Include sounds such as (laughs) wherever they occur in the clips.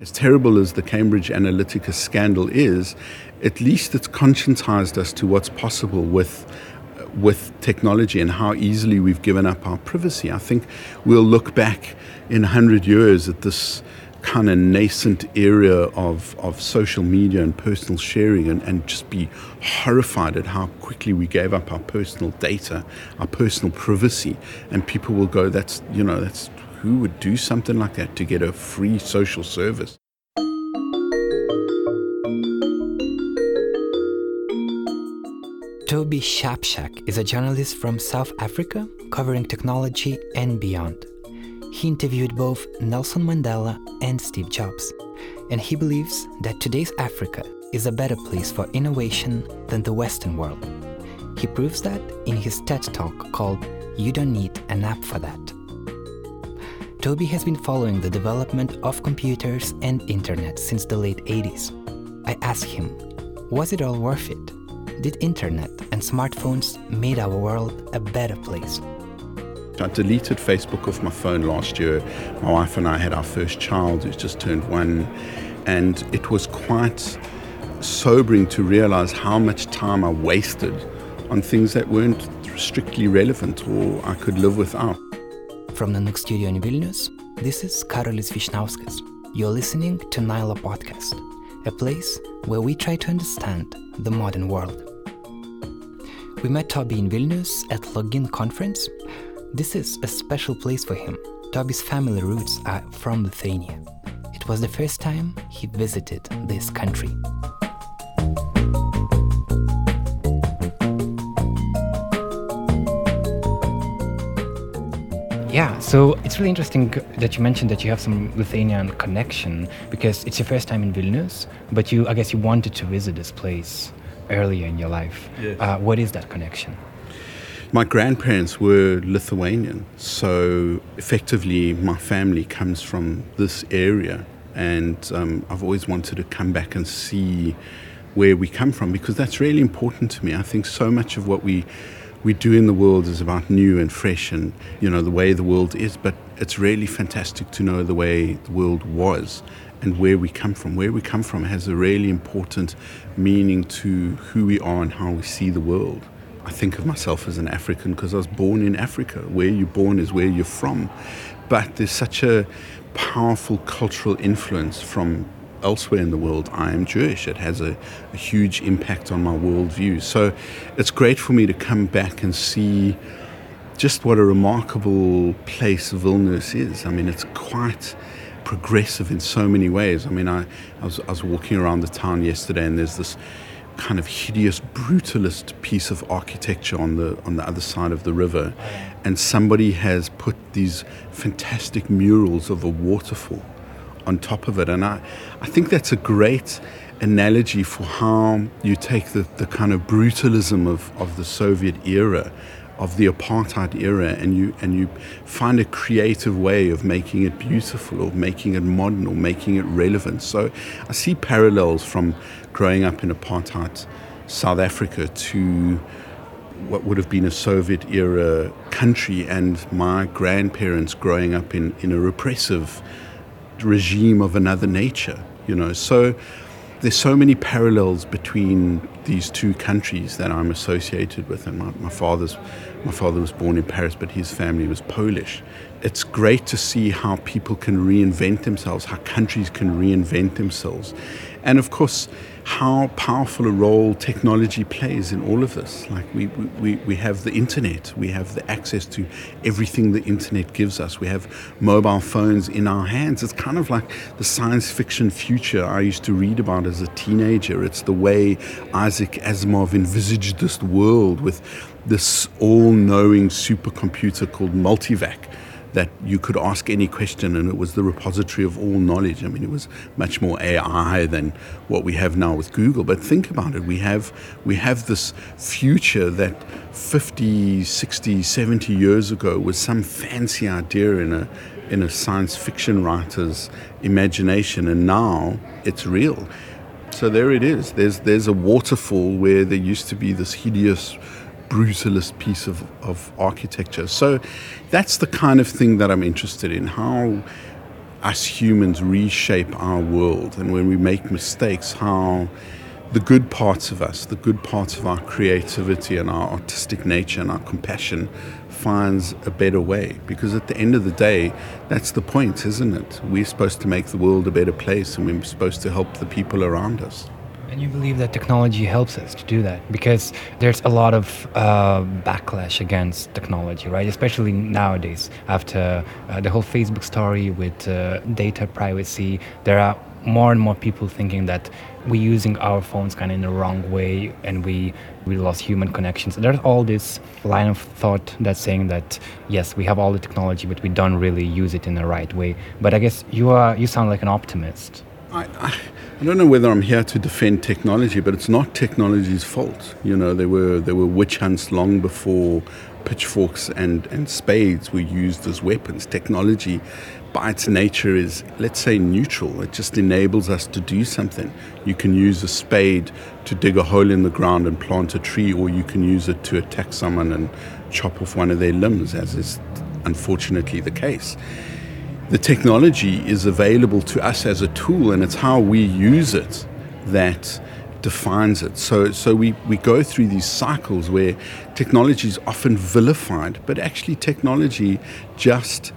As terrible as the Cambridge Analytica scandal is, at least it's conscientized us to what's possible with with technology and how easily we've given up our privacy. I think we'll look back in 100 years at this kind of nascent area of, of social media and personal sharing and, and just be horrified at how quickly we gave up our personal data, our personal privacy. And people will go, that's, you know, that's who would do something like that to get a free social service? Toby Shapshak is a journalist from South Africa covering technology and beyond. He interviewed both Nelson Mandela and Steve Jobs, and he believes that today's Africa is a better place for innovation than the Western world. He proves that in his TED talk called You Don't Need an App for That. Toby has been following the development of computers and internet since the late 80s. I asked him, was it all worth it? Did internet and smartphones made our world a better place? I deleted Facebook off my phone last year. My wife and I had our first child who's just turned one, and it was quite sobering to realize how much time I wasted on things that weren't strictly relevant or I could live without. From the Nook studio in Vilnius, this is Karolis Vyšniauskas. You're listening to Nyla Podcast, a place where we try to understand the modern world. We met Toby in Vilnius at Login Conference. This is a special place for him. Toby's family roots are from Lithuania. It was the first time he visited this country. Yeah, so it's really interesting that you mentioned that you have some Lithuanian connection because it's your first time in Vilnius, but you, I guess, you wanted to visit this place earlier in your life. Yes. Uh, what is that connection? My grandparents were Lithuanian, so effectively my family comes from this area, and um, I've always wanted to come back and see where we come from because that's really important to me. I think so much of what we we do in the world is about new and fresh and you know the way the world is but it's really fantastic to know the way the world was and where we come from. Where we come from has a really important meaning to who we are and how we see the world. I think of myself as an african because i was born in africa. Where you're born is where you're from. But there's such a powerful cultural influence from elsewhere in the world, I am Jewish. It has a, a, huge impact on my worldview. So it's great for me to come back and see just what a remarkable place Vilnius is. I mean, it's quite progressive in so many ways. I mean, I, I, was, I was walking around the town yesterday and there's this kind of hideous brutalist piece of architecture on the on the other side of the river and somebody has put these fantastic murals of a waterfall on top of it. And I, I think that's a great analogy for how you take the, the kind of brutalism of, of the Soviet era, of the apartheid era, and you, and you find a creative way of making it beautiful or making it modern or making it relevant. So I see parallels from growing up in apartheid South Africa to what would have been a Soviet era country and my grandparents growing up in, in a repressive regime of another nature, you know. So there's so many parallels between these two countries that I'm associated with. And my, my father's my father was born in Paris, but his family was Polish. It's great to see how people can reinvent themselves, how countries can reinvent themselves. And of course, how powerful a role technology plays in all of this. Like we, we, we have the internet, we have the access to everything the internet gives us. We have mobile phones in our hands. It's kind of like the science fiction future I used to read about as a teenager. It's the way Isaac Asimov envisaged this world with this all knowing supercomputer called Multivac that you could ask any question and it was the repository of all knowledge. I mean, it was much more AI than what we have now with Google. But think about it. We have, we have this future that 50, 60, 70 years ago was some fancy idea in a, in a science fiction writer's imagination. And now it's real. So there it is. There's, there's a waterfall where there used to be this hideous brutalist piece of, of architecture. So that's the kind of thing that I'm interested in. How us humans reshape our world and when we make mistakes, how the good parts of us, the good parts of our creativity and our artistic nature and our compassion finds a better way. Because at the end of the day, that's the point, isn't it? We're supposed to make the world a better place and we're supposed to help the people around us. And you believe that technology helps us to do that because there's a lot of uh, backlash against technology, right? Especially nowadays, after uh, the whole Facebook story with uh, data privacy, there are more and more people thinking that we're using our phones kind of in the wrong way and we we lost human connections. There's all this line of thought that's saying that yes, we have all the technology, but we don't really use it in the right way. But I guess you are you sound like an optimist. I, I, I don't know whether I'm here to defend technology, but it's not technology's fault. You know, there were there were witch hunts long before pitchforks and, and spades were used as weapons. Technology by its nature is, let's say, neutral. It just enables us to do something. You can use a spade to dig a hole in the ground and plant a tree, or you can use it to attack someone and chop off one of their limbs, as is unfortunately the case. The technology is available to us as a tool, and it's how we use it that defines it. So, so we, we go through these cycles where technology is often vilified, but actually, technology just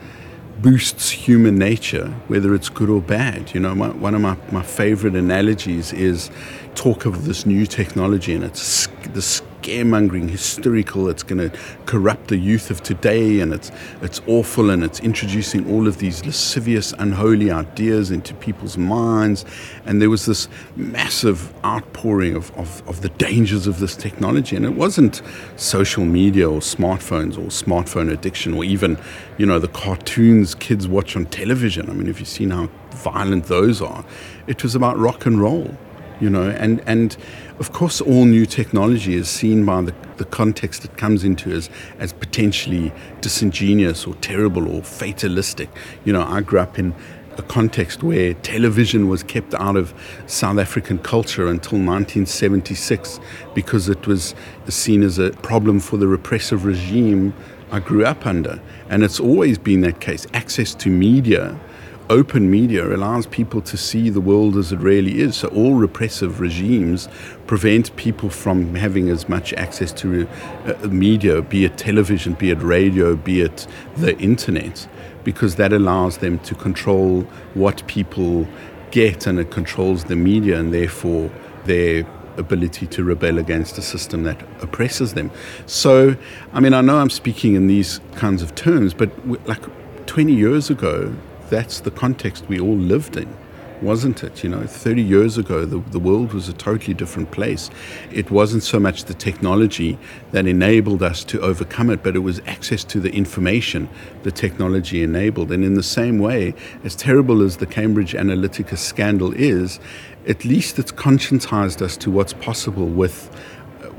boosts human nature, whether it's good or bad. You know, my, one of my, my favorite analogies is talk of this new technology and it's the scaremongering, hysterical. It's going to corrupt the youth of today, and it's it's awful, and it's introducing all of these lascivious, unholy ideas into people's minds. And there was this massive outpouring of, of, of the dangers of this technology, and it wasn't social media or smartphones or smartphone addiction or even, you know, the cartoons kids watch on television. I mean, if you've seen how violent those are, it was about rock and roll you know, and, and of course, all new technology is seen by the, the context it comes into as, as potentially disingenuous or terrible or fatalistic. You know, I grew up in a context where television was kept out of South African culture until 1976 because it was seen as a problem for the repressive regime I grew up under. And it's always been that case. Access to media open media allows people to see the world as it really is. So all repressive regimes prevent people from having as much access to uh, media, be it television, be it radio, be it the internet, because that allows them to control what people get and it controls the media and therefore their ability to rebel against a system that oppresses them. So, I mean, I know I'm speaking in these kinds of terms, but like 20 years ago, that's the context we all lived in, wasn't it? You know, 30 years ago, the, the world was a totally different place. It wasn't so much the technology that enabled us to overcome it, but it was access to the information the technology enabled. And in the same way, as terrible as the Cambridge Analytica scandal is, at least it's conscientized us to what's possible with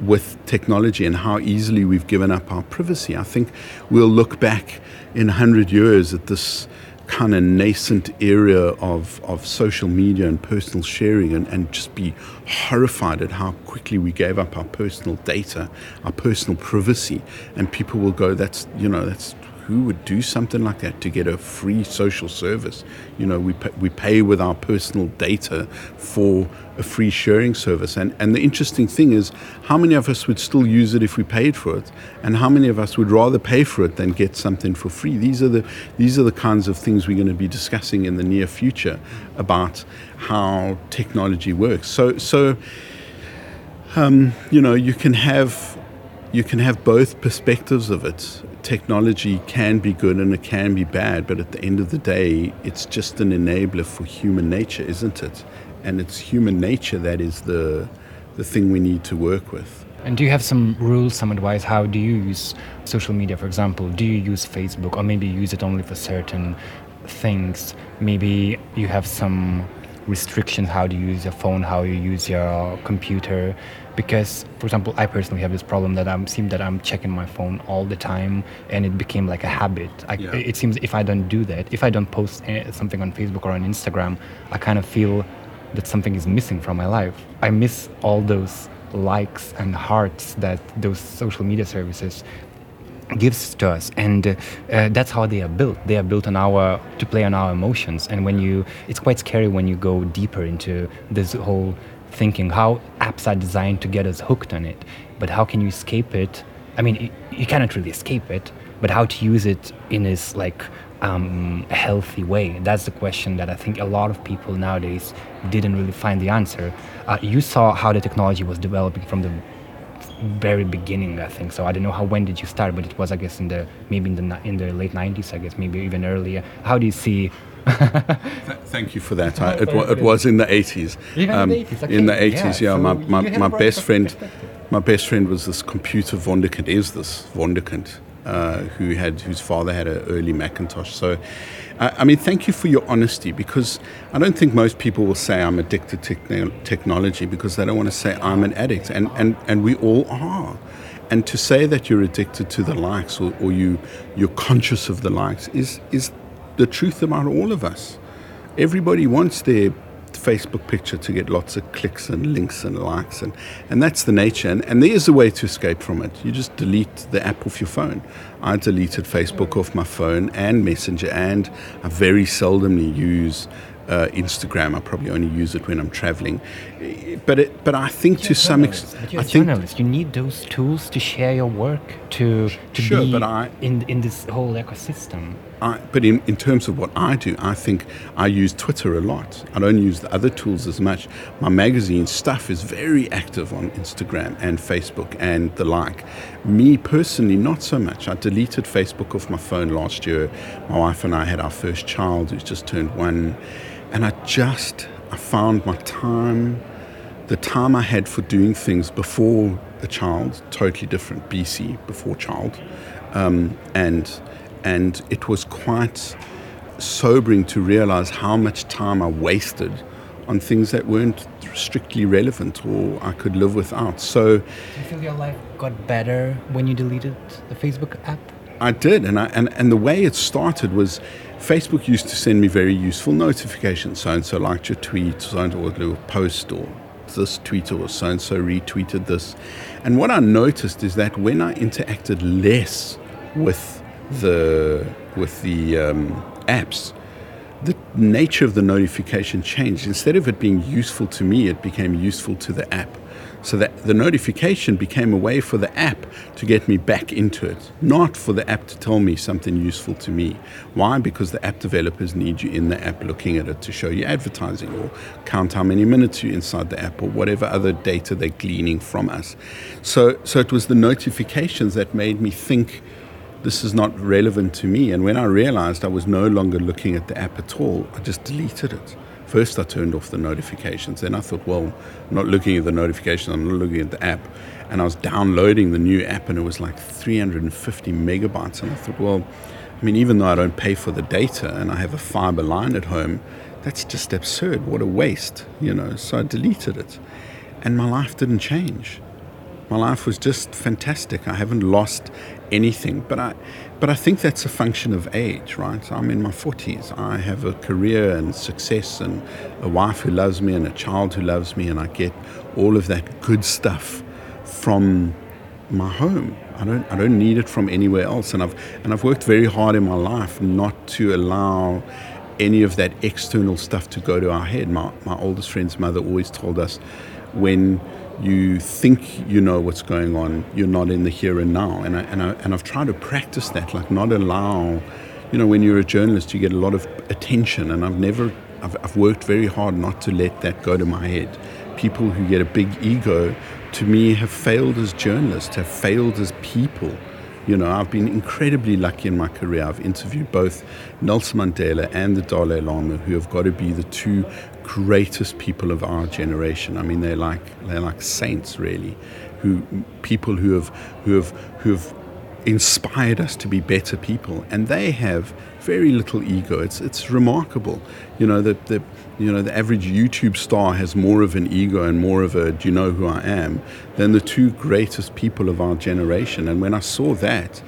with technology and how easily we've given up our privacy. I think we'll look back in 100 years at this kind of nascent area of, of social media and personal sharing and, and just be horrified at how quickly we gave up our personal data, our personal privacy. And people will go, that's, you know, that's who would do something like that to get a free social service? You know, we pay, we pay with our personal data for a free sharing service. And, and the interesting thing is, how many of us would still use it if we paid for it? And how many of us would rather pay for it than get something for free? These are the, these are the kinds of things we're going to be discussing in the near future about how technology works. So, so um, you know, you can have you can have both perspectives of it. Technology can be good and it can be bad, but at the end of the day, it's just an enabler for human nature, isn't it? And it's human nature that is the, the thing we need to work with. And do you have some rules, some advice? How do you use social media, for example? Do you use Facebook or maybe use it only for certain things? Maybe you have some restrictions how to use your phone, how you use your computer. Because, for example, I personally have this problem that I'm seem that I'm checking my phone all the time, and it became like a habit. I, yeah. It seems if I don't do that, if I don't post something on Facebook or on Instagram, I kind of feel that something is missing from my life. I miss all those likes and hearts that those social media services gives to us and uh, uh, that's how they are built they are built on our to play on our emotions and when you it's quite scary when you go deeper into this whole thinking how apps are designed to get us hooked on it but how can you escape it i mean you cannot really escape it but how to use it in this like um, healthy way that's the question that i think a lot of people nowadays didn't really find the answer uh, you saw how the technology was developing from the very beginning, I think. So I don't know how when did you start, but it was I guess in the maybe in the in the late '90s, I guess maybe even earlier. How do you see? (laughs) Thank you for that. I, it, it, was in the 80s. Um, in the 80s, okay. in the 80s yeah. yeah. So my, my, my best friend, my best friend was this computer Wonderkind. Is this Wonderkind? Uh, who had whose father had an early Macintosh. So, uh, I mean, thank you for your honesty because I don't think most people will say I'm addicted to technology because they don't want to say I'm an addict, and and and we all are. And to say that you're addicted to the likes or, or you you're conscious of the likes is is the truth about all of us. Everybody wants their Facebook picture to get lots of clicks and links and likes, and, and that's the nature. And, and there is a way to escape from it. You just delete the app off your phone. I deleted Facebook off my phone and Messenger, and I very seldomly use uh, Instagram. I probably only use it when I'm traveling. But it, but I think to some extent, I think journalist. You need those tools to share your work to to sure, be I, in in this whole ecosystem. I, but in, in terms of what I do, I think I use Twitter a lot. I don't use the other tools as much. My magazine stuff is very active on Instagram and Facebook and the like. Me personally, not so much. I deleted Facebook off my phone last year. My wife and I had our first child who's just turned one and I just I found my time, the time I had for doing things before a child, totally different. BC before child, um, and and it was quite sobering to realize how much time I wasted on things that weren't strictly relevant or I could live without. So, do you feel your life got better when you deleted the Facebook app? I did, and I and, and the way it started was Facebook used to send me very useful notifications. So and so liked your tweet, so and so little post, or this tweet, or so and so retweeted this. And what I noticed is that when I interacted less with the with the um, apps, the nature of the notification changed. Instead of it being useful to me, it became useful to the app. So that the notification became a way for the app to get me back into it, not for the app to tell me something useful to me. Why? Because the app developers need you in the app looking at it to show you advertising or count how many minutes you're inside the app or whatever other data they're gleaning from us. So, so it was the notifications that made me think this is not relevant to me. And when I realized I was no longer looking at the app at all, I just deleted it. First, I turned off the notifications. Then I thought, well, I'm not looking at the notifications, I'm not looking at the app. And I was downloading the new app, and it was like 350 megabytes. And I thought, well, I mean, even though I don't pay for the data and I have a fiber line at home, that's just absurd. What a waste, you know. So I deleted it. And my life didn't change. My life was just fantastic. I haven't lost anything. But I, but I think that's a function of age, right? I'm in my 40s. I have a career and success and a wife who loves me and a child who loves me, and I get all of that good stuff from my home. I don't, I don't need it from anywhere else. And I've, and I've worked very hard in my life not to allow any of that external stuff to go to our head. My, my oldest friend's mother always told us when you think you know what's going on, you're not in the here and now. And, I, and, I, and I've tried to practice that, like not allow, you know, when you're a journalist, you get a lot of attention. And I've never, I've, I've worked very hard not to let that go to my head. People who get a big ego, to me, have failed as journalists, have failed as people. You know, I've been incredibly lucky in my career. I've interviewed both Nelson Mandela and the Dalai Lama, who have got to be the two greatest people of our generation. I mean, they're like they're like saints, really, who people who have who have who have inspired us to be better people, and they have very little ego. It's it's remarkable. You know, the, the you know the average YouTube star has more of an ego and more of a do you know who I am than the two greatest people of our generation. And when I saw that,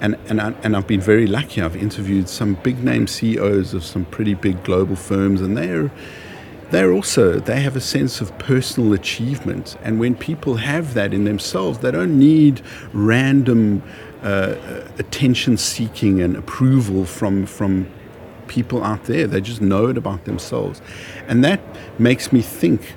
and and I, and I've been very lucky. I've interviewed some big name CEOs of some pretty big global firms, and they're they're also they have a sense of personal achievement and when people have that in themselves they don't need random uh, attention seeking and approval from from people out there. They just know it about themselves, and that makes me think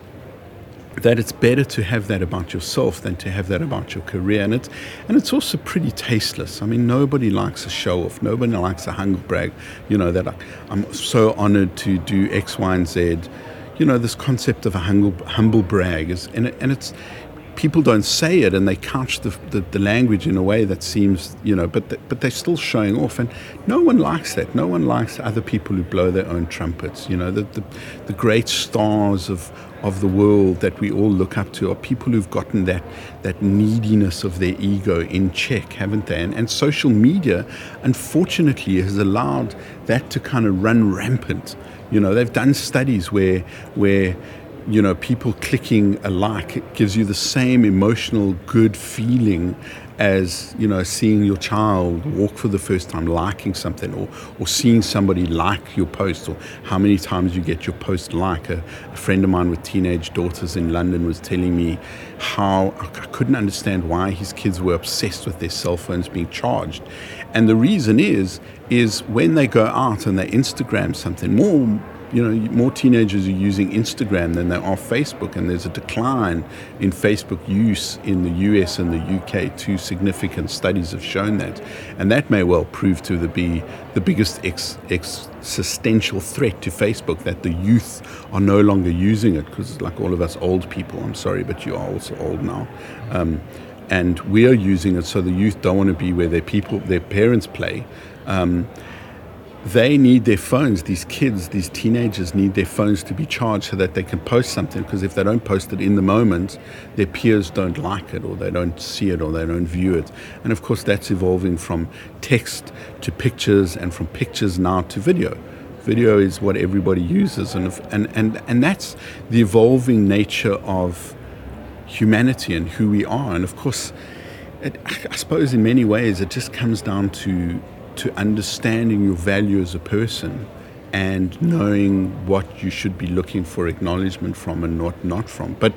that it's better to have that about yourself than to have that about your career. And it's, and it's also pretty tasteless. I mean, nobody likes a show off. Nobody likes a humble brag. You know, that I'm so honored to do X, Y, and Z. You know, this concept of a humble, humble brag is, and, and it's, people don't say it and they couch the, the, the, language in a way that seems, you know, but, the, but they're still showing off. And no one likes that. No one likes other people who blow their own trumpets. You know, the, the, the great stars of, of the world that we all look up to are people who've gotten that, that neediness of their ego in check, haven't they? And, and social media, unfortunately, has allowed that to kind of run rampant. You know, they've done studies where, where you know, people clicking a like gives you the same emotional good feeling as you know seeing your child walk for the first time liking something or, or seeing somebody like your post or how many times you get your post like. A, a friend of mine with teenage daughters in london was telling me how i couldn't understand why his kids were obsessed with their cell phones being charged and the reason is is when they go out and they instagram something more you know, more teenagers are using Instagram than they are Facebook, and there's a decline in Facebook use in the US and the UK. Two significant studies have shown that, and that may well prove to be the biggest ex- existential threat to Facebook that the youth are no longer using it because, like all of us old people, I'm sorry, but you are also old now. Um, and we are using it so the youth don't want to be where their people, their parents play. Um, they need their phones. These kids, these teenagers need their phones to be charged so that they can post something. Because if they don't post it in the moment, their peers don't like it, or they don't see it, or they don't view it. And of course, that's evolving from text to pictures, and from pictures now to video. Video is what everybody uses, and and and and that's the evolving nature of humanity and who we are. And of course, it, I suppose in many ways, it just comes down to to understanding your value as a person and knowing what you should be looking for acknowledgement from and not not from. But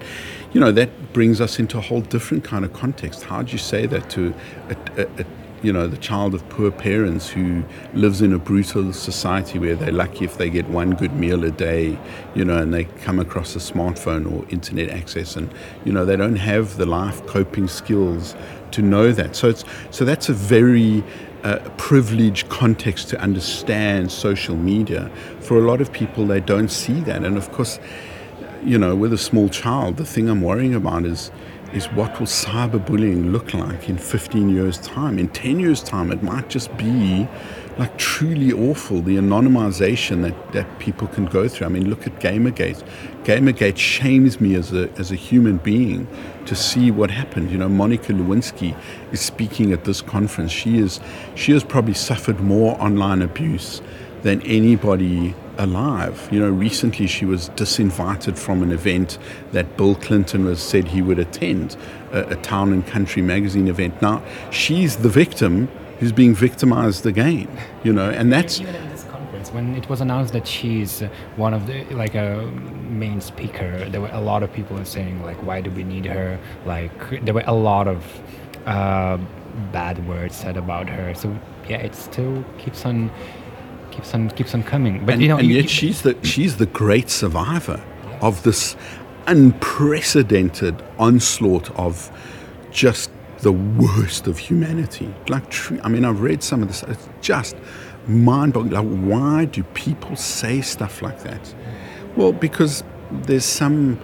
you know that brings us into a whole different kind of context. How do you say that to a, a, you know the child of poor parents who lives in a brutal society where they're lucky if they get one good meal a day you know and they come across a smartphone or internet access and you know they don't have the life coping skills to know that so it's so that's a very a privileged context to understand social media. For a lot of people, they don't see that. And of course, you know, with a small child, the thing I'm worrying about is is what will cyberbullying look like in 15 years' time? In 10 years' time, it might just be like truly awful the anonymization that, that people can go through. I mean, look at Gamergate. Gamergate shames me as a, as a human being to see what happened. You know, Monica Lewinsky is speaking at this conference. She is she has probably suffered more online abuse than anybody alive. You know, recently she was disinvited from an event that Bill Clinton was said he would attend, a, a town and country magazine event. Now she's the victim who's being victimized again. You know, and that's even in this conference when it was announced that she's one of the like a main speaker there were a lot of people saying like why do we need her like there were a lot of uh, bad words said about her so yeah it still keeps on keeps on keeps on coming but and, you know and you, yet she's the she's the great survivor of this unprecedented onslaught of just the worst of humanity like i mean i've read some of this it's just mind boggling. Like, why do people say stuff like that? Well, because there's some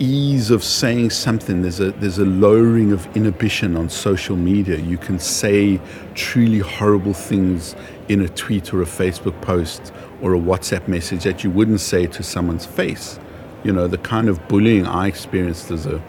ease of saying something. There's a there's a lowering of inhibition on social media. You can say truly horrible things in a tweet or a Facebook post or a WhatsApp message that you wouldn't say to someone's face. You know, the kind of bullying I experienced as a,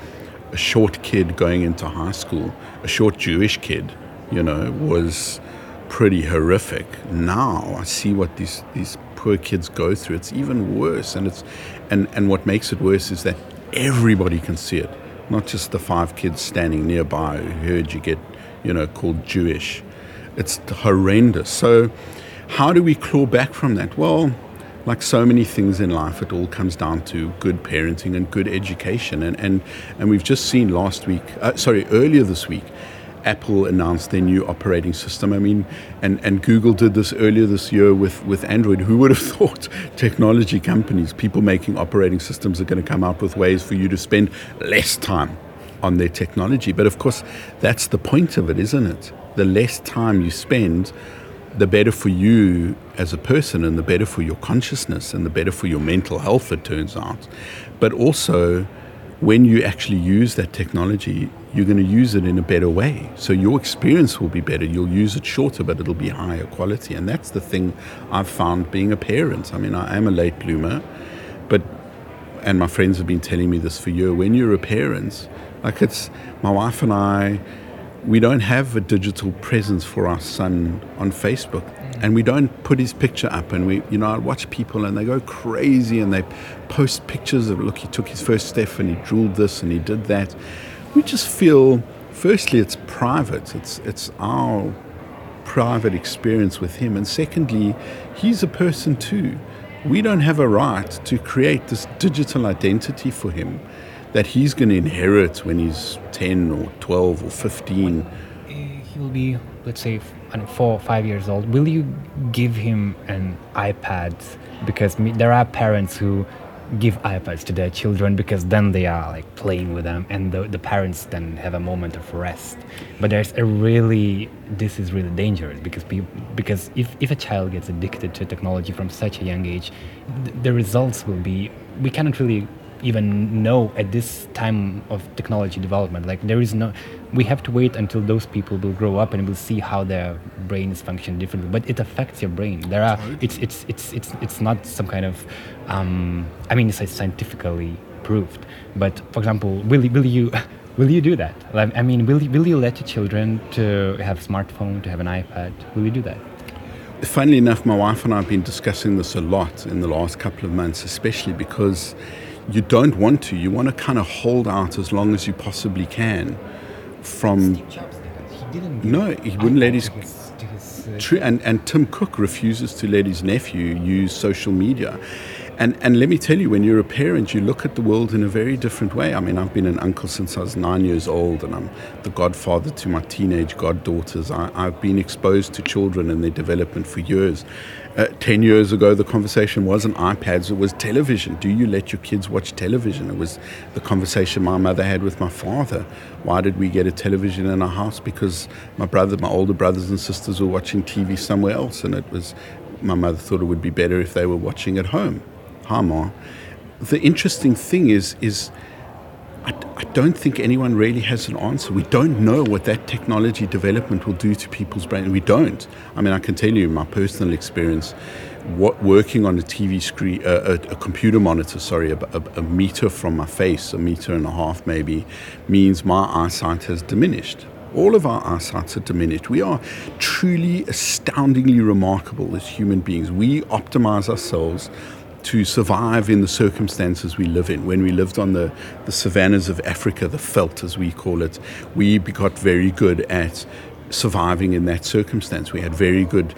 a short kid going into high school, a short Jewish kid, you know, was pretty horrific. Now I see what these these poor kids go through. It's even worse, and it's and and what makes it worse is that everybody can see it, not just the five kids standing nearby who heard you get, you know, called Jewish. It's horrendous. So, how do we claw back from that? Well, like so many things in life, it all comes down to good parenting and good education. And and and we've just seen last week, uh, sorry, earlier this week Apple announced their new operating system. I mean, and, and Google did this earlier this year with, with Android. Who would have (laughs) thought technology companies, people making operating systems, are going to come up with ways for you to spend less time on their technology? But of course, that's the point of it, isn't it? The less time you spend, the better for you as a person, and the better for your consciousness, and the better for your mental health, it turns out. But also, when you actually use that technology, you're going to use it in a better way. So your experience will be better. You'll use it shorter, but it'll be higher quality. And that's the thing I've found being a parent. I mean, I am a late bloomer, but, and my friends have been telling me this for years, when you're a parent, like it's, my wife and I, we don't have a digital presence for our son on Facebook and we don't put his picture up and we you know I watch people and they go crazy and they post pictures of look he took his first step and he drooled this and he did that. We just feel firstly it's private. It's it's our private experience with him. And secondly he's a person too. We don't have a right to create this digital identity for him that he's going to inherit when he's 10 or 12 or 15 he'll be let's say four or five years old, will you give him an iPad? Because there are parents who give iPads to their children because then they are like playing with them and the, the parents then have a moment of rest. But there's a really, this is really dangerous because because if, if a child gets addicted to technology from such a young age, th- the results will be, we cannot really even know at this time of technology development. Like there is no, we have to wait until those people will grow up and we'll see how their brains function differently. But it affects your brain. There are, it's it's it's it's it's not some kind of, um, I mean, it's scientifically proved. But for example, will will you? (laughs) Will you do that? I mean, will you, will you let your children to have a smartphone, to have an iPad? Will you do that? Funnily enough, my wife and I have been discussing this a lot in the last couple of months, especially because you don't want to. You want to kind of hold out as long as you possibly can from. Jobs He. No, he wouldn't let his. his, his uh, True, and, and Tim Cook refuses to let his nephew use social media. And, and let me tell you, when you're a parent, you look at the world in a very different way. I mean, I've been an uncle since I was nine years old, and I'm the godfather to my teenage goddaughters. I, I've been exposed to children and their development for years. Uh, 10 years ago, the conversation wasn't iPads, it was television. Do you let your kids watch television? It was the conversation my mother had with my father. Why did we get a television in our house? Because my brother, my older brothers and sisters were watching TV somewhere else, and it was my mother thought it would be better if they were watching at home. The interesting thing is, is I, I don't think anyone really has an answer. We don't know what that technology development will do to people's brains. We don't. I mean, I can tell you in my personal experience. What working on a TV screen, uh, a, a, computer monitor, sorry, a, a, a meter from my face, a meter and a half maybe, means my eyesight has diminished. All of our eyesights are diminished. We are truly astoundingly remarkable as human beings. We optimize ourselves to survive in the circumstances we live in. When we lived on the, the savannas of Africa, the veld as we call it, we got very good at surviving in that circumstance. We had very good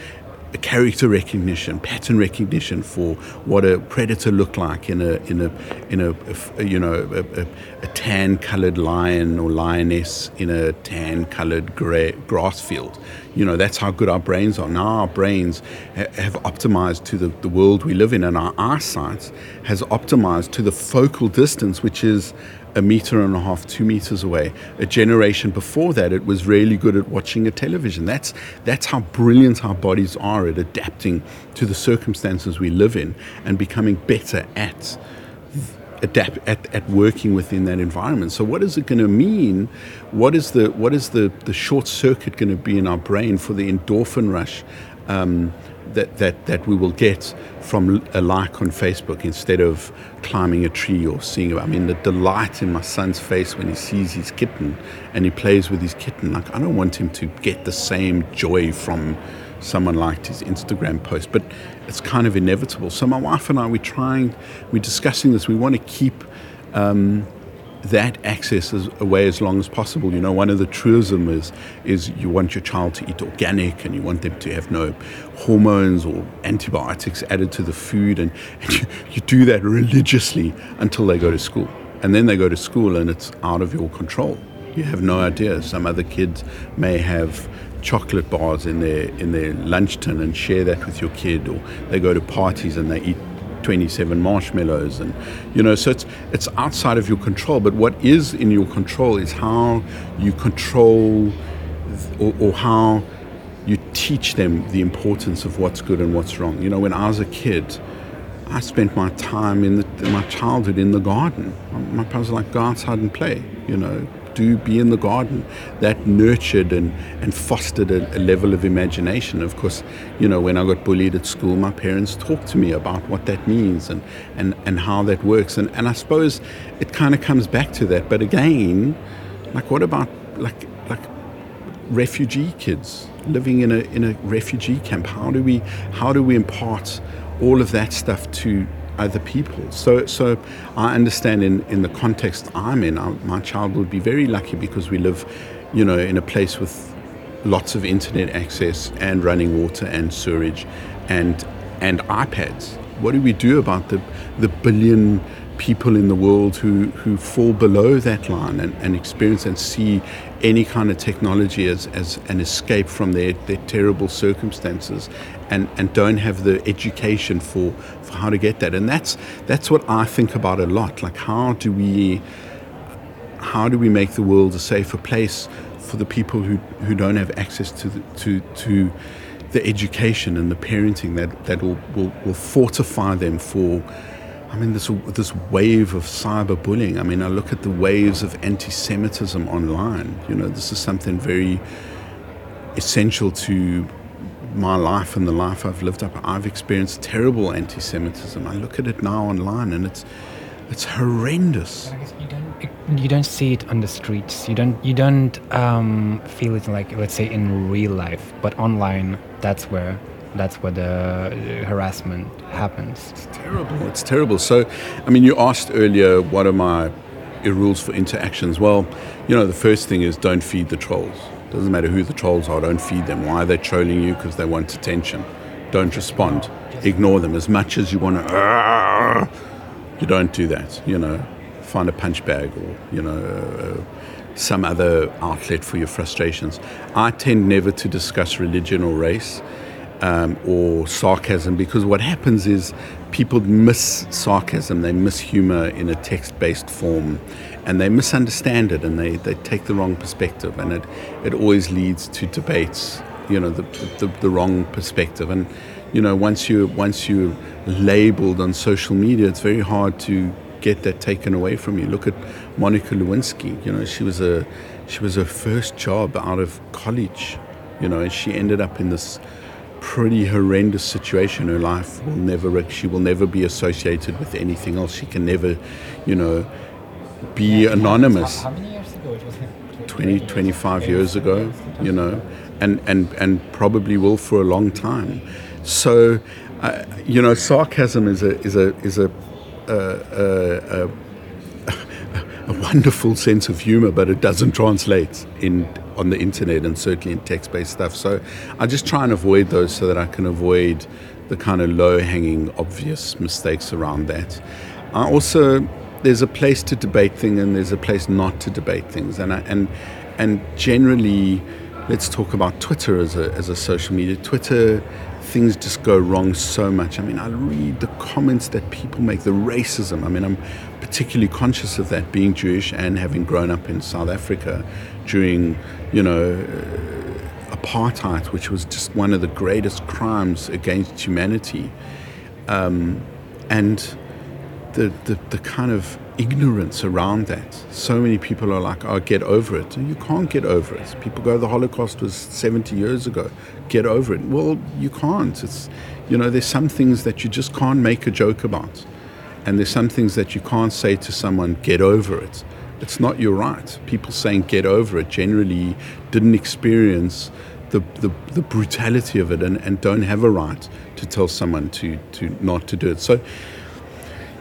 character recognition, pattern recognition for what a predator looked like in a in a in a, a you know a, a, a tan-colored lion or lioness in a tan-colored grass field. You know that's how good our brains are. Now our brains ha- have optimized to the, the world we live in, and our eyesight has optimized to the focal distance, which is a meter and a half, two meters away. A generation before that, it was really good at watching a television. That's, that's how brilliant our bodies are at adapting to the circumstances we live in and becoming better at adapt at, at working within that environment. So what is it going to mean? What is the what is the, the short circuit going to be in our brain for the endorphin rush? Um, that, that, that we will get from a like on Facebook instead of climbing a tree or seeing. I mean, the delight in my son's face when he sees his kitten and he plays with his kitten. Like, I don't want him to get the same joy from someone liked his Instagram post, but it's kind of inevitable. So my wife and I, we're trying, we're discussing this. We want to keep. Um, that access away as long as possible. You know, one of the truisms is is you want your child to eat organic and you want them to have no hormones or antibiotics added to the food, and, and you, you do that religiously until they go to school, and then they go to school and it's out of your control. You have no idea. Some other kids may have chocolate bars in their in their lunch tin and share that with your kid, or they go to parties and they eat 27 marshmallows and you know so it's it's outside of your control but what is in your control is how you control or, or how you teach them the importance of what's good and what's wrong you know when i was a kid I spent my time in, the, in my childhood in the garden. My parents were like, go outside and play, you know, do be in the garden. That nurtured and, and fostered a, a, level of imagination. Of course, you know, when I got bullied at school, my parents talked to me about what that means and, and, and how that works. And, and I suppose it kind of comes back to that. But again, like what about like like refugee kids living in a in a refugee camp? How do we how do we impart all of that stuff to other people. So, so I understand in, in the context I'm in, I, my child would be very lucky because we live, you know, in a place with lots of internet access and running water and sewerage and and iPads. What do we do about the the billion people in the world who, who fall below that line and, and experience and see any kind of technology as, as an escape from their, their terrible circumstances and, and don't have the education for, for how to get that. And that's that's what I think about a lot. Like how do we how do we make the world a safer place for the people who, who don't have access to the, to to the education and the parenting that, that will, will, will fortify them for I mean, this this wave of cyberbullying. I mean, I look at the waves of anti-Semitism online. You know, this is something very essential to my life and the life I've lived up, I've experienced terrible anti-Semitism. I look at it now online, and it's it's horrendous. You don't, you don't see it on the streets. You don't you don't um, feel it like let's say in real life, but online, that's where that's where the harassment happens. It's terrible. It's terrible. So, I mean, you asked earlier, what are my rules for interactions? Well, you know, the first thing is don't feed the trolls. Doesn't matter who the trolls are, don't feed them. Why are they trolling you? Because they want attention. Don't respond. Ignore them as much as you want to. You don't do that. You know, find a punch bag or you know uh, some other outlet for your frustrations. I tend never to discuss religion or race. Um, or sarcasm because what happens is people miss sarcasm, they miss humor in a text based form, and they misunderstand it and they, they take the wrong perspective and it, it always leads to debates you know the, the, the wrong perspective. And you know once you once you're labeled on social media it's very hard to get that taken away from you. Look at Monica Lewinsky you know she was a she was her first job out of college you know and she ended up in this pretty horrendous situation her life will never she will never be associated with anything else she can never you know be anonymous. How many years ago? 20, 25 years ago, you know, and, and, and probably will for a long time. So, uh, you know, sarcasm is a, is a, is a, uh, uh, uh, a, (laughs) a, a wonderful sense of humor, but it doesn't translate in on the internet and certainly in text-based stuff. So I just try and avoid those so that I can avoid the kind of low-hanging, obvious mistakes around that. I also there's a place to debate things and there's a place not to debate things. And I, and and generally, let's talk about Twitter as a as a social media. Twitter, things just go wrong so much. I mean, I read the comments that people make, the racism. I mean, I'm particularly conscious of that, being Jewish and having grown up in South Africa during, you know. Apartheid, which was just one of the greatest crimes against humanity, um, and the, the, the kind of ignorance around that. So many people are like, oh, get over it. You can't get over it. People go, the Holocaust was 70 years ago. Get over it. Well, you can't. It's, you know, there's some things that you just can't make a joke about. And there's some things that you can't say to someone, get over it. It's not your right. People saying get over it generally didn't experience the, the, the brutality of it and, and don't have a right to tell someone to, to not to do it. So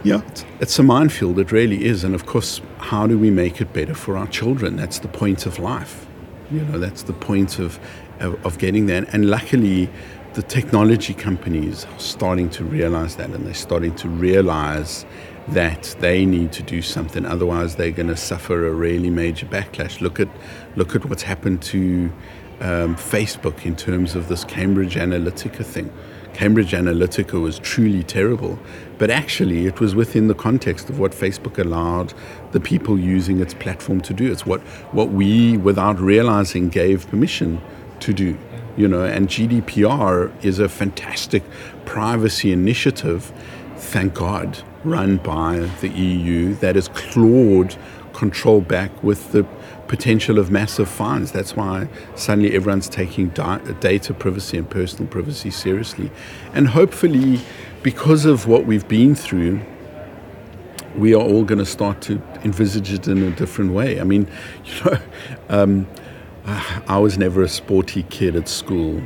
yeah, it's a minefield. It really is. And of course, how do we make it better for our children? That's the point of life. You know, that's the point of, of, of getting there. And luckily, the technology companies are starting to realize that and they're starting to realize that they need to do something. Otherwise, they're going to suffer a really major backlash. Look at look at what's happened to um, Facebook in terms of this Cambridge Analytica thing. Cambridge Analytica was truly terrible, but actually it was within the context of what Facebook allowed the people using its platform to do. It's what, what we, without realizing, gave permission to do. You know, and GDPR is a fantastic privacy initiative, thank God, run by the EU that has clawed control back with the potential of massive fines. That's why suddenly everyone's taking data privacy and personal privacy seriously. And hopefully, because of what we've been through, we are all going to start to envisage it in a different way. I mean, (laughs) you know, um, I was never a sporty kid at school.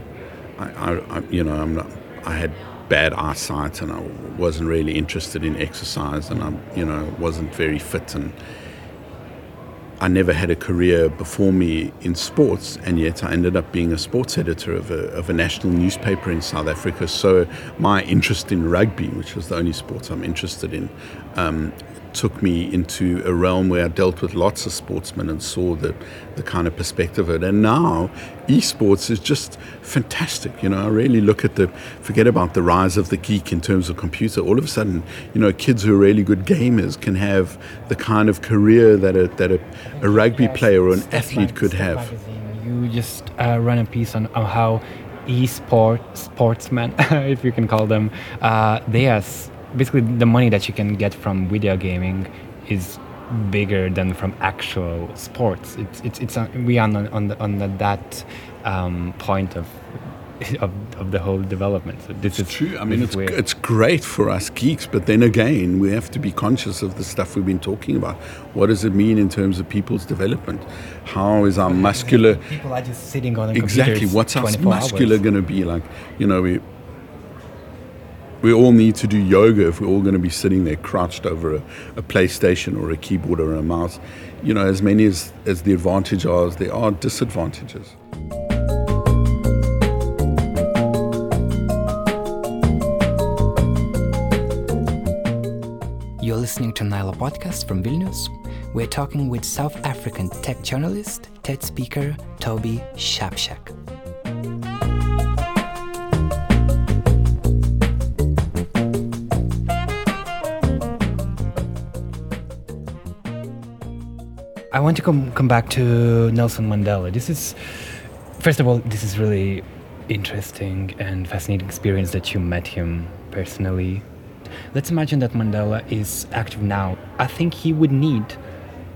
I, I, you know, I'm not, I had bad eyesight and I wasn't really interested in exercise and I, you know, wasn't very fit and I never had a career before me in sports, and yet I ended up being a sports editor of a, of a national newspaper in South Africa. So my interest in rugby, which was the only sport I'm interested in, um, took me into a realm where I dealt with lots of sportsmen and saw the, the kind of perspective of it. And now esports is just fantastic. You know, I really look at the, forget about the rise of the geek in terms of computer. All of a sudden, you know, kids who are really good gamers can have the kind of career that a, that a, a rugby player or an athlete could have. You just uh, run a piece on, on how e-sport sportsmen, (laughs) if you can call them, uh, they are basically the money that you can get from video gaming is bigger than from actual sports. It's it's it's uh, we are on on the, on the, that um, point of, (laughs) of of the whole development. So this it's is true. I mean, it's it's great for us geeks, but then again, we have to be conscious of the stuff we've been talking about. What does it mean in terms of people's development? How is our muscular? People are just sitting on exactly. What's our muscular going to be like? You know, we we all need to do yoga if we're all going to be sitting there crouched over a, a, PlayStation or a keyboard or a mouse. You know, as many as, as the advantages are, there are disadvantages. You're listening to Nyla Podcast from Vilnius. We're talking with South African tech journalist, TED speaker Toby Shapshak. I want to come come back to Nelson Mandela. This is, first of all, this is really interesting and fascinating experience that you met him personally. Let's imagine that Mandela is active now. I think he would need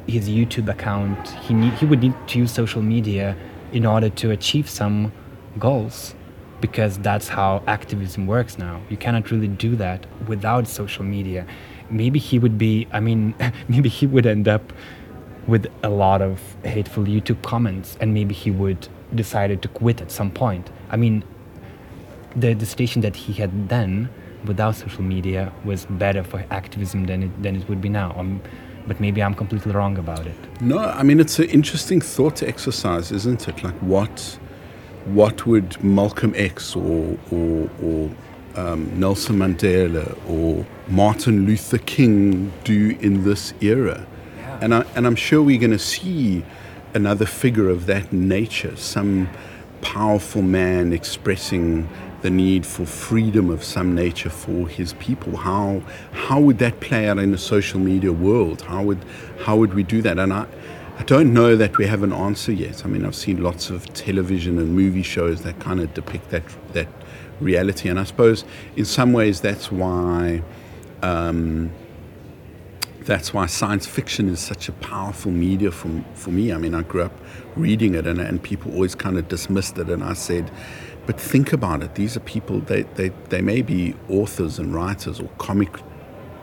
his YouTube account. He need, he would need to use social media in order to achieve some goals because that's how activism works now. You cannot really do that without social media. Maybe he would be, I mean, (laughs) maybe he would end up with a lot of hateful YouTube comments, and maybe he would decided to quit at some point. I mean, the the station that he had then without social media was better for activism than it than it would be now. Um, but maybe I'm completely wrong about it. No, I mean it's an interesting thought exercise, isn't it? Like what what would Malcolm X or or, or um, Nelson Mandela or Martin Luther King do in this era? And, I, and I'm sure we're going to see another figure of that nature, some powerful man expressing the need for freedom of some nature for his people. How, how would that play out in a social media world? How would, how would we do that? And I, I don't know that we have an answer yet. I mean, I've seen lots of television and movie shows that kind of depict that, that reality. And I suppose in some ways that's why. Um, that's why science fiction is such a powerful media for, for me. I mean, I grew up reading it, and, and people always kind of dismissed it. And I said, but think about it. These are people, they, they, they may be authors and writers or comic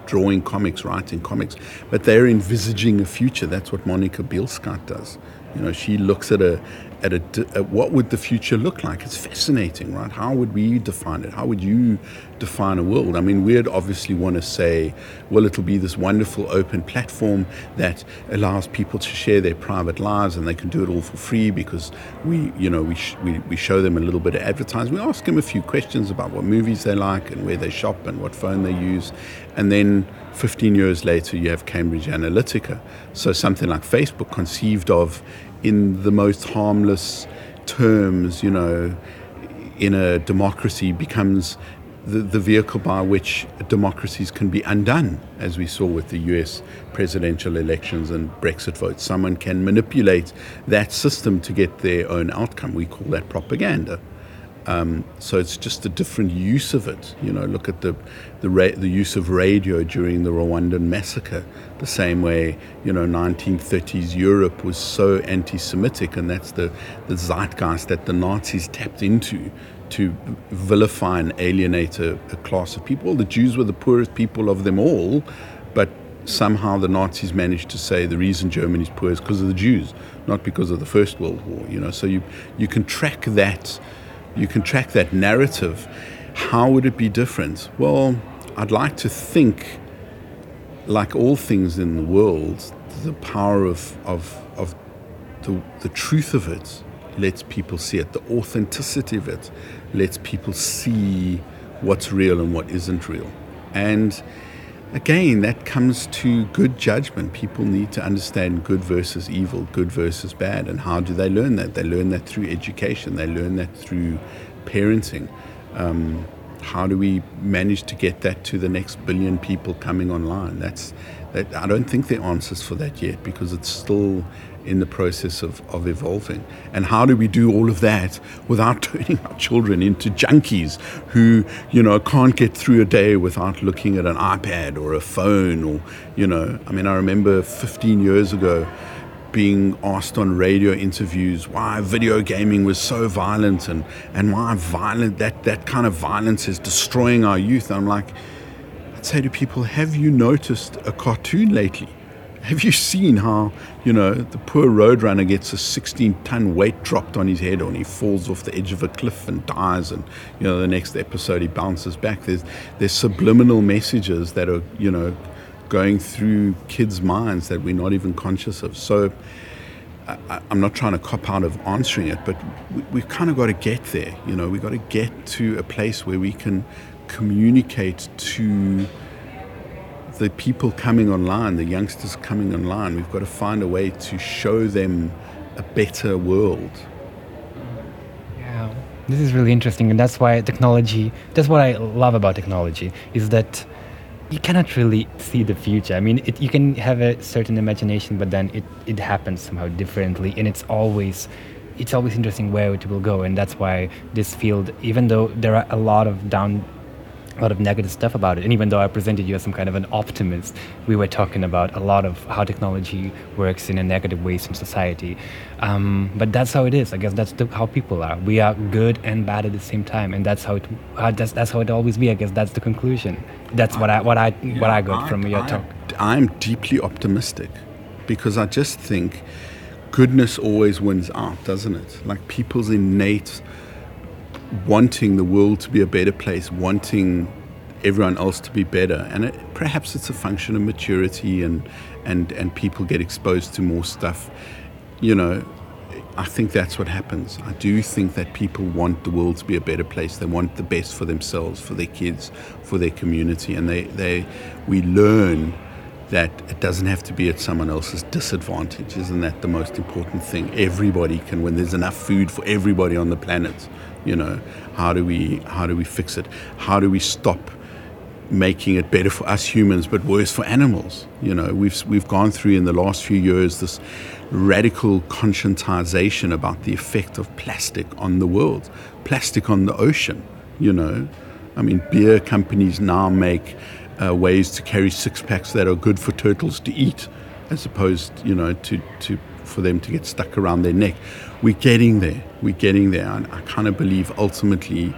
drawing comics, writing comics, but they're envisaging a future. That's what Monika Bielskyte does. You know, she looks at a at, a, at what would the future look like. It's fascinating, right? How would we define it? How would you define a world? I mean, we'd obviously want to say, well, it'll be this wonderful open platform that allows people to share their private lives, and they can do it all for free because we, you know, we sh- we, we show them a little bit of advertising. We ask them a few questions about what movies they like and where they shop and what phone they use, and then 15 years later, you have Cambridge Analytica. So something like Facebook, conceived of in the most harmless terms, you know, in a democracy becomes the, the vehicle by which democracies can be undone, as we saw with the US presidential elections and Brexit votes. Someone can manipulate that system to get their own outcome. We call that propaganda. Um, so it's just a different use of it. You know, look at the the, ra- the use of radio during the Rwandan massacre. The same way, you know, 1930s Europe was so anti-Semitic, and that's the the zeitgeist that the Nazis tapped into to vilify and alienate a, a class of people. The Jews were the poorest people of them all, but somehow the Nazis managed to say the reason Germany's poor is because of the Jews, not because of the First World War. You know, so you you can track that you can track that narrative. How would it be different? Well, I'd like to think, like all things in the world, the power of, of, of the, the truth of it lets people see it. The authenticity of it lets people see what's real and what isn't real. And again, that comes to good judgment. People need to understand good versus evil, good versus bad. And how do they learn that? They learn that through education, they learn that through parenting. Um, how do we manage to get that to the next billion people coming online? That's that, I don't think there are answers for that yet because it's still in the process of, of evolving. And how do we do all of that without (laughs) turning our children into junkies who, you know, can't get through a day without looking at an iPad or a phone or, you know, I mean, I remember 15 years ago being asked on radio interviews why video gaming was so violent and, and why violent that, that kind of violence is destroying our youth. I'm like, I'd say to people, have you noticed a cartoon lately? Have you seen how, you know, the poor roadrunner gets a 16 ton weight dropped on his head and he falls off the edge of a cliff and dies and, you know, the next episode he bounces back. There's, there's subliminal messages that are, you know, going through kids' minds that we're not even conscious of. So I, am not trying to cop out of answering it, but we, have kind of got to get there. You know, we've got to get to a place where we can communicate to the people coming online, the youngsters coming online, we've got to find a way to show them a better world. Yeah, this is really interesting, and that's why technology. That's what I love about technology is that you cannot really see the future. I mean, it, you can have a certain imagination, but then it, it happens somehow differently, and it's always it's always interesting where it will go, and that's why this field, even though there are a lot of down a lot of negative stuff about it. And even though I presented you as some kind of an optimist, we were talking about a lot of how technology works in a negative ways in society. Um, but that's how it is. I guess that's the, how people are. We are good and bad at the same time, and that's how it. That's, that's how it always be. I guess that's the conclusion. That's what I what I yeah, what I got I, from your I, talk. I'm deeply optimistic because I just think goodness always wins out, doesn't it? Like people's innate wanting the world to be a better place, wanting everyone else to be better. And it, perhaps it's a function of maturity and, and, and people get exposed to more stuff. You know, I think that's what happens. I do think that people want the world to be a better place. They want the best for themselves, for their kids, for their community. And they, they, we learn that it doesn't have to be at someone else's disadvantage. Isn't that the most important thing? Everybody can win. There's enough food for everybody on the planet. You know, how do we how do we fix it? How do we stop making it better for us humans but worse for animals? You know, we've we've gone through in the last few years this radical conscientization about the effect of plastic on the world, plastic on the ocean. You know, I mean, beer companies now make uh, ways to carry six packs that are good for turtles to eat, as opposed, you know, to, to for them to get stuck around their neck. We're getting there. We're getting there. And I kind of believe ultimately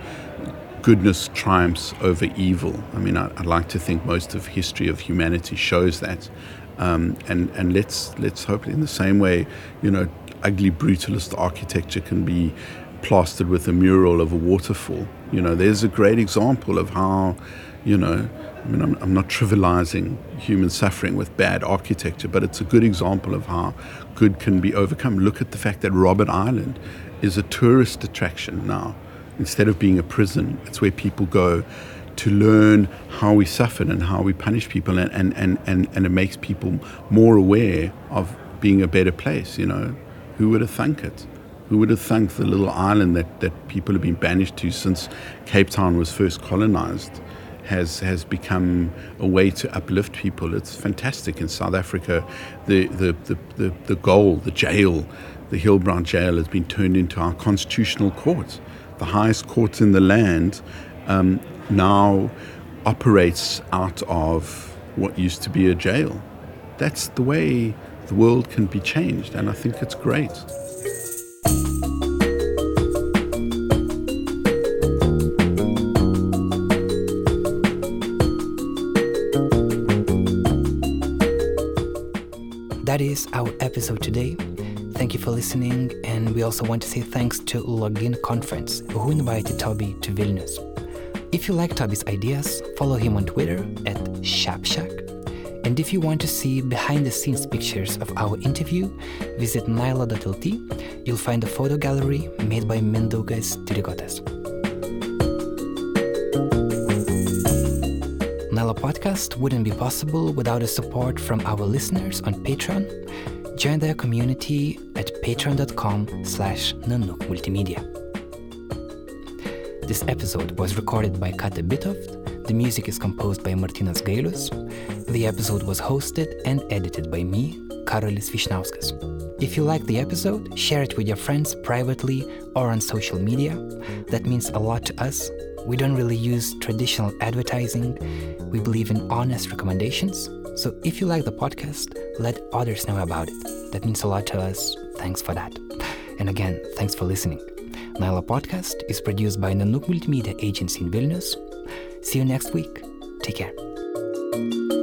goodness triumphs over evil. I mean, I, would like to think most of history of humanity shows that. Um, and and let's let's hope in the same way, you know, ugly brutalist architecture can be plastered with a mural of a waterfall. You know, there's a great example of how, you know, I mean, I'm, I'm, not trivializing human suffering with bad architecture, but it's a good example of how good can be overcome. Look at the fact that Robben Island is a tourist attraction now. Instead of being a prison, it's where people go to learn how we suffered and how we punish people, and, and, and, and, and it makes people more aware of being a better place, you know. Who would have thunk it? Who would have thunk the little island that, that people have been banished to since Cape Town was first colonized has, has become a way to uplift people? It's fantastic. In South Africa, the, the, the, the, the goal, the jail, the Hillbrow jail has been turned into our constitutional court, the highest court in the land. Um, now operates out of what used to be a jail. That's the way the world can be changed, and I think it's great. That is our episode today. Thank you for listening, and we also want to say thanks to Login Conference, who invited Toby to Vilnius. If you like Toby's ideas, follow him on Twitter at Shapshak. And if you want to see behind the scenes pictures of our interview, visit nyla.lt. You'll find a photo gallery made by Mindaugas Tirigotas. Nyla podcast wouldn't be possible without the support from our listeners on Patreon. Join their community at patreon.com slash multimedia. This episode was recorded by Kate Bitoft. The music is composed by Martinas Gailus. The episode was hosted and edited by me, Karolis Vyšniauskas. If you like the episode, share it with your friends privately or on social media. That means a lot to us. We don't really use traditional advertising. We believe in honest recommendations. So if you like the podcast, let others know about it. That means a lot to us. Thanks for that. And again, thanks for listening. Nyla podcast is produced by Nanook Multimedia Agency in Vilnius. See you next week. Take care.